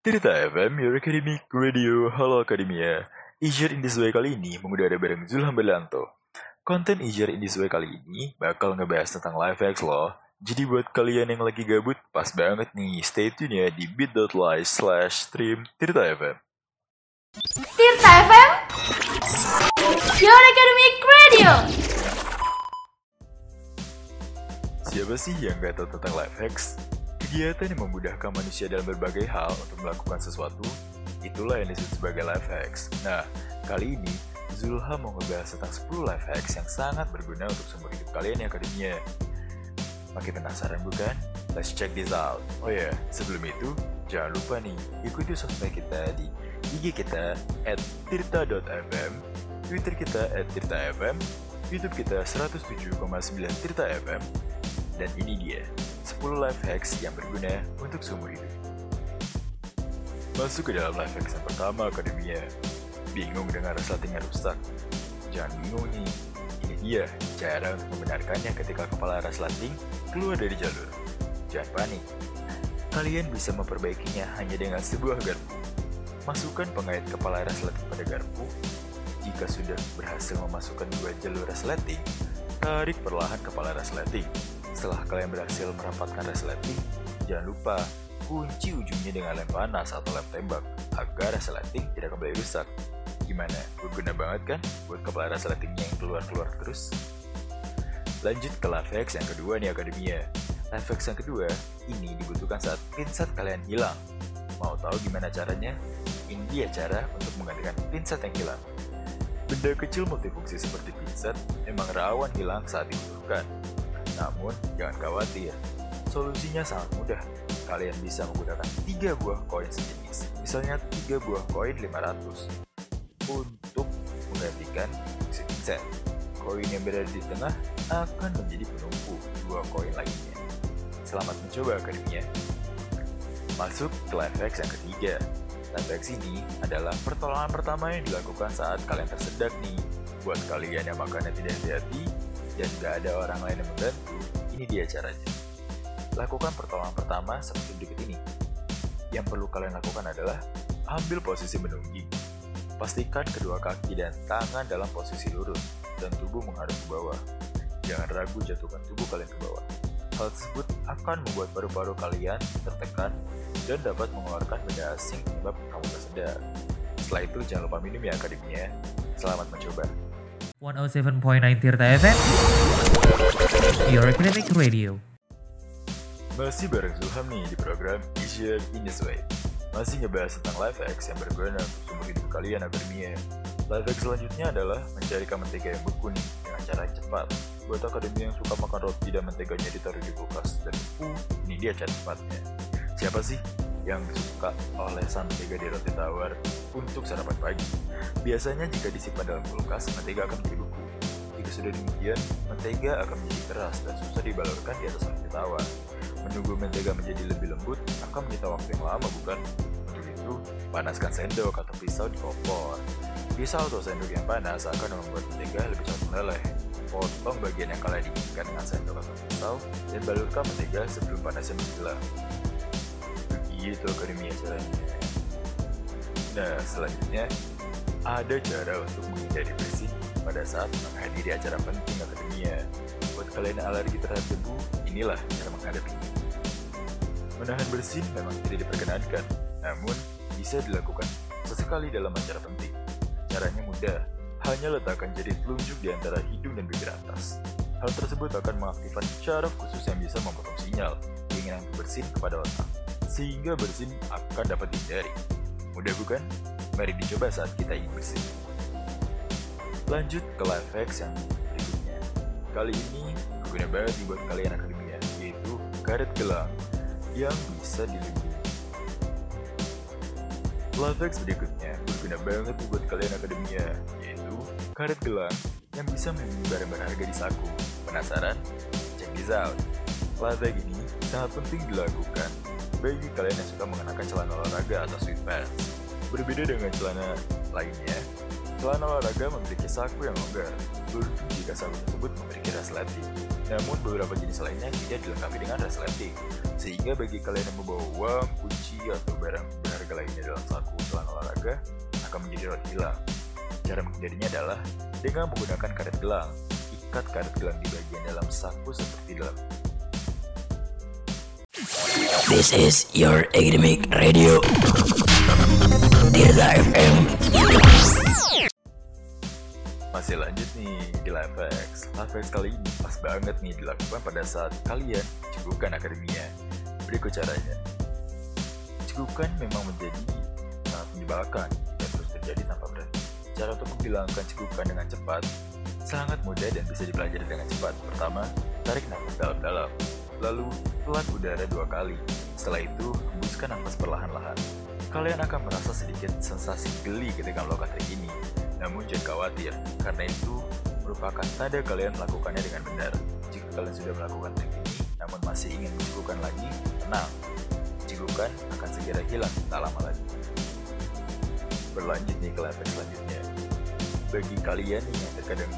Tirta FM, Your Academic Radio, Halo Akademia. Easier in this way kali ini mengudara bareng Zulham Belanto. Konten Easier in this way kali ini bakal ngebahas tentang life hacks loh. Jadi buat kalian yang lagi gabut, pas banget nih, stay tune ya di bit.ly slash stream Tirta FM. Tirta FM Your Academic Radio Siapa sih yang gak tahu tentang life hacks? Kegiatan yang memudahkan manusia dalam berbagai hal untuk melakukan sesuatu, itulah yang disebut sebagai life hacks. Nah, kali ini Zulha mau ngebahas tentang 10 life hacks yang sangat berguna untuk seumur hidup kalian yang akademia. Makin penasaran bukan? Let's check this out. Oh ya, sebelum itu, jangan lupa nih, ikuti sosmed kita di IG kita at tirta.fm, Twitter kita at tirta.fm, YouTube kita 107,9 Tirta FM, dan ini dia, 10 life hacks yang berguna untuk seumur hidup. Masuk ke dalam life hacks yang pertama, Akademia. Bingung dengan resletingnya rusak? Jangan bingung nih, ini dia cara untuk membenarkannya ketika kepala resleting keluar dari jalur. Jangan panik, kalian bisa memperbaikinya hanya dengan sebuah garpu. Masukkan pengait kepala resleting pada garpu. Jika sudah berhasil memasukkan dua jalur resleting, tarik perlahan kepala resleting. Setelah kalian berhasil merapatkan resleting, jangan lupa kunci ujungnya dengan lem panas atau lem tembak agar resleting tidak kembali rusak. Gimana? Berguna banget kan buat kepala resletingnya yang keluar-keluar terus? Lanjut ke life hacks yang kedua nih Akademia. Life hacks yang kedua, ini dibutuhkan saat pinset kalian hilang. Mau tahu gimana caranya? Ini dia cara untuk menggantikan pinset yang hilang. Benda kecil multifungsi seperti pinset memang rawan hilang saat dibutuhkan. Namun, jangan khawatir. Solusinya sangat mudah. Kalian bisa menggunakan tiga buah koin sejenis, misalnya tiga buah koin 500, untuk menggantikan fungsi pinset. Koin yang berada di tengah akan menjadi penumpu dua koin lainnya. Selamat mencoba akademinya. Masuk ke hacks yang ketiga. Life hacks ini adalah pertolongan pertama yang dilakukan saat kalian tersedak nih. Buat kalian yang makannya tidak hati-hati dan gak ada orang lain yang membantu, ini dia caranya. Lakukan pertolongan pertama seperti berikut ini. Yang perlu kalian lakukan adalah ambil posisi menungging. Pastikan kedua kaki dan tangan dalam posisi lurus dan tubuh menghadap ke bawah. Jangan ragu jatuhkan tubuh kalian ke bawah. Hal tersebut akan membuat paru-paru kalian tertekan dan dapat mengeluarkan benda asing penyebab kamu tersedak. Setelah itu jangan lupa minum ya akademinya. Selamat mencoba. 107.9 Tirta FM Your Academic Radio Masih bareng Zulham nih di program Easier in this way. Masih ngebahas tentang life hacks yang berguna untuk seumur hidup kalian akademia. Life hack selanjutnya adalah mencari mentega yang beku nih dengan cara yang cepat. Buat akademi yang suka makan roti dan menteganya ditaruh di kulkas dan beku, ini dia cara cepatnya. Siapa sih yang suka olesan mentega di roti tawar untuk sarapan pagi? Biasanya jika disimpan dalam kulkas, mentega akan menjadi beku. Jika sudah demikian, mentega akan menjadi keras dan susah dibalurkan di atas roti tawar. Menunggu mentega menjadi lebih lembut akan menyita waktu yang lama bukan? Untuk itu, panaskan sendok atau pisau di kompor. Pisau atau sendok yang panas akan membuat mentega lebih cepat meleleh. Potong bagian yang kalian inginkan dengan sendok atau pisau dan balurkan mentega sebelum panasnya menghilang. Begitu akademia caranya. Nah, selanjutnya ada cara untuk menghindari bersin pada saat menghadiri acara penting akademia. Buat kalian yang alergi terhadap debu, inilah cara menghadapinya. Menahan bersin memang tidak diperkenankan, namun bisa dilakukan sesekali dalam acara penting. Caranya mudah, hanya letakkan jari telunjuk di antara hidung dan bibir atas. Hal tersebut akan mengaktifkan syaraf khusus yang bisa memotong sinyal keinginan bersin kepada otak, sehingga bersin akan dapat dihindari. Mudah bukan? Mari dicoba saat kita ingin bersin. Lanjut ke life hacks yang berikutnya. Kali ini berguna banget buat kalian akademia, yaitu karet gelang yang bisa dilindungi. Life hacks berikutnya berguna banget buat kalian akademia, yaitu karet gelang yang bisa melindungi barang berharga di saku. Penasaran? Check this out. Life hack ini sangat penting dilakukan bagi kalian yang suka mengenakan celana olahraga atau sweatpants. Berbeda dengan celana lainnya, celana olahraga memiliki saku yang longgar, beruntung jika saku tersebut memiliki resleting. Namun beberapa jenis lainnya tidak dilengkapi dengan resleting, sehingga bagi kalian yang membawa uang, kunci, atau barang berharga olahraga akan menjadi roti hilang. Cara menghindarinya adalah dengan menggunakan karet gelang. Ikat karet gelang di bagian dalam saku seperti dalam. This is your academic radio. Tirta FM. Masih lanjut nih di Lifex. Lifex kali ini pas banget nih dilakukan pada saat kalian cegukan akademia. Berikut caranya. Cegukan memang menjadi sangat menyebalkan dan terus terjadi tanpa berhenti. Cara untuk menghilangkan cegukan dengan cepat sangat mudah dan bisa dipelajari dengan cepat. Pertama, tarik nafas dalam-dalam. Lalu, telan udara dua kali. Setelah itu, hembuskan nafas perlahan-lahan. Kalian akan merasa sedikit sensasi geli ketika melakukan trik ini. Namun jangan khawatir, karena itu merupakan tanda kalian melakukannya dengan benar. Jika kalian sudah melakukan trik ini, namun masih ingin mencukupkan lagi, tenang. Cikukan akan segera hilang tak lama lagi. Berlanjut nih ke level selanjutnya. Bagi kalian yang terkadang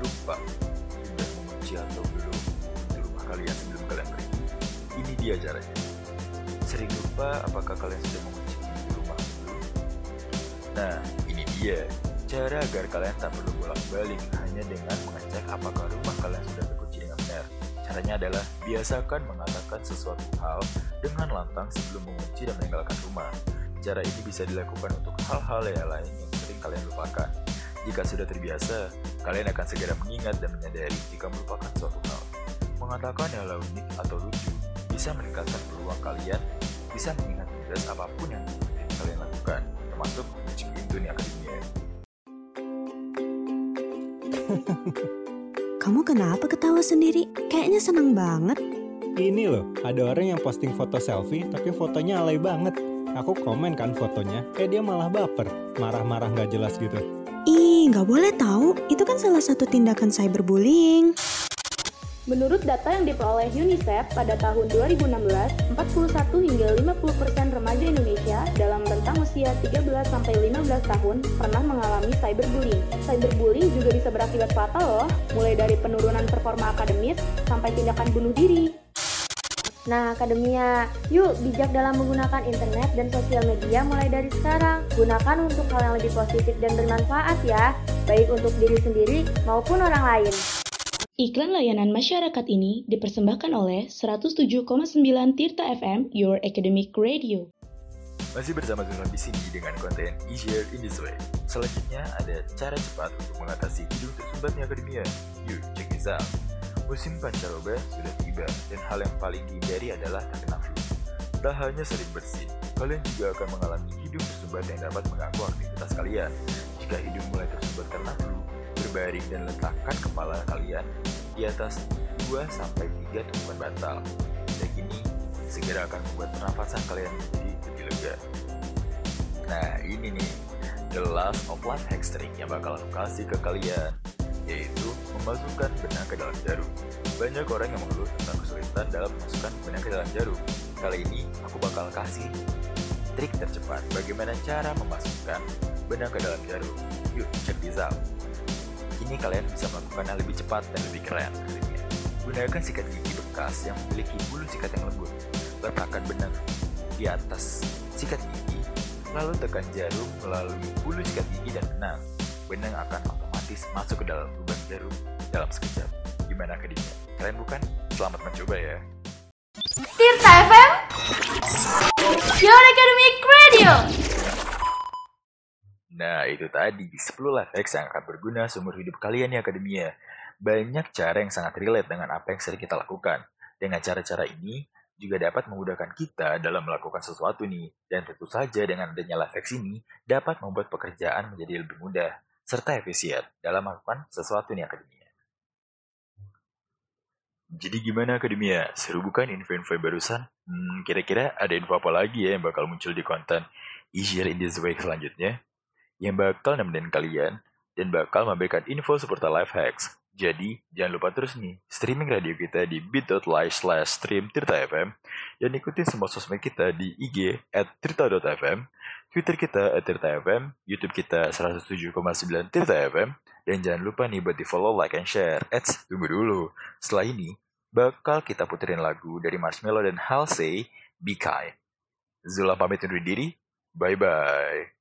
lupa sudah mengunci atau belum kalian sebelum kalian pergi, ini dia caranya. Sering lupa apakah kalian sudah mengunci pintu rumah? Nah, ini dia cara agar kalian tak perlu bolak-balik hanya dengan mengecek apakah rumah kalian sudah terkunci dengan benar. Caranya adalah biasakan mengatakan sesuatu hal dengan lantang sebelum mengunci dan meninggalkan rumah. Cara ini bisa dilakukan untuk hal-hal yang lain yang sering kalian lupakan. Jika sudah terbiasa, kalian akan segera mengingat dan menyadari jika melupakan suatu hal. Mengatakan hal unik atau lucu bisa meningkatkan peluang kalian bisa mengingat tugas apa pun yang kalian lakukan, termasuk kunci pintu nih akademia. Kamu kenapa ketawa sendiri? Kayaknya senang banget. Ini loh, ada orang yang posting foto selfie tapi fotonya alay banget. Aku komen kan fotonya, eh dia malah baper, marah-marah nggak jelas gitu. Ih, nggak boleh tahu. Itu kan salah satu tindakan cyberbullying. Menurut data yang diperoleh UNICEF pada tahun 2016, 41 hingga 50% remaja Indonesia dalam rentang usia 13 sampai 15 tahun pernah mengalami cyberbullying. Cyberbullying juga bisa berakibat fatal loh, mulai dari penurunan performa akademis sampai tindakan bunuh diri. Nah, akademia, yuk bijak dalam menggunakan internet dan sosial media mulai dari sekarang. Gunakan untuk hal yang lebih positif dan bermanfaat ya, baik untuk diri sendiri maupun orang lain. Iklan layanan masyarakat ini dipersembahkan oleh 107,9 Tirta FM, Your Academic Radio. Masih bersama Zulon di sini dengan konten Easier in this way. Selanjutnya ada cara cepat untuk mengatasi hidung tersumbatnya akademia. Yuk, check this out. Musim pancaroba sudah tiba dan hal yang paling dihindari adalah terkena flu. Tak hanya sering bersin, kalian juga akan mengalami hidung tersumbat yang dapat mengganggu aktivitas kalian. Jika hidung mulai tersumbat karena flu, berbaring dan letakkan kepala kalian di atas 2-3 tumpuan bantal. Dan ini segera akan membuat pernafasan kalian menjadi lebih lega. Nah ini nih, the last of life hack trick yang bakal aku kasih ke kalian, yaitu memasukkan benang ke dalam jarum. Banyak orang yang mengeluh tentang kesulitan dalam memasukkan benang ke dalam jarum. Kali ini aku bakal kasih trik tercepat bagaimana cara memasukkan benang ke dalam jarum. Yuk, check this out. Kini kalian bisa melakukannya lebih cepat dan lebih keren akhirnya. Gunakan sikat gigi bekas yang memiliki bulu sikat yang lembut. Letakkan benang di atas sikat gigi, lalu tekan jarum melalui bulu sikat gigi dan benang. Benang akan otomatis masuk ke dalam lubang jarum dalam sekejap. Gimana akademia? Kalian bukan? Selamat mencoba ya. Tirta FM Your Academic Radio Nah, itu tadi 10 life hacks yang akan berguna seumur hidup kalian ya akademia. Banyak cara yang sangat relate dengan apa yang sering kita lakukan. Dengan cara-cara ini, juga dapat memudahkan kita dalam melakukan sesuatu nih. Dan tentu saja dengan adanya life hacks ini, dapat membuat pekerjaan menjadi lebih mudah, serta efisien dalam melakukan sesuatu nih akademia. Jadi gimana akademia? Seru bukan info-info barusan? Hmm, kira-kira ada info apa lagi ya yang bakal muncul di konten Easier in this way selanjutnya? Yang bakal nemenin kalian dan bakal memberikan info seputar life hacks. Jadi, jangan lupa terus nih, streaming radio kita di bit.ly slash stream Tirta FM, dan ikutin semua sosmed kita di IG at tirta.fm, Twitter kita at Tirta FM, Youtube kita 107,9 Tirta FM, dan jangan lupa nih buat di follow, like, and share. Eits, tunggu dulu. Setelah ini, bakal kita puterin lagu dari Marshmello dan Halsey, Be Kind. Zula pamit undur diri, bye-bye.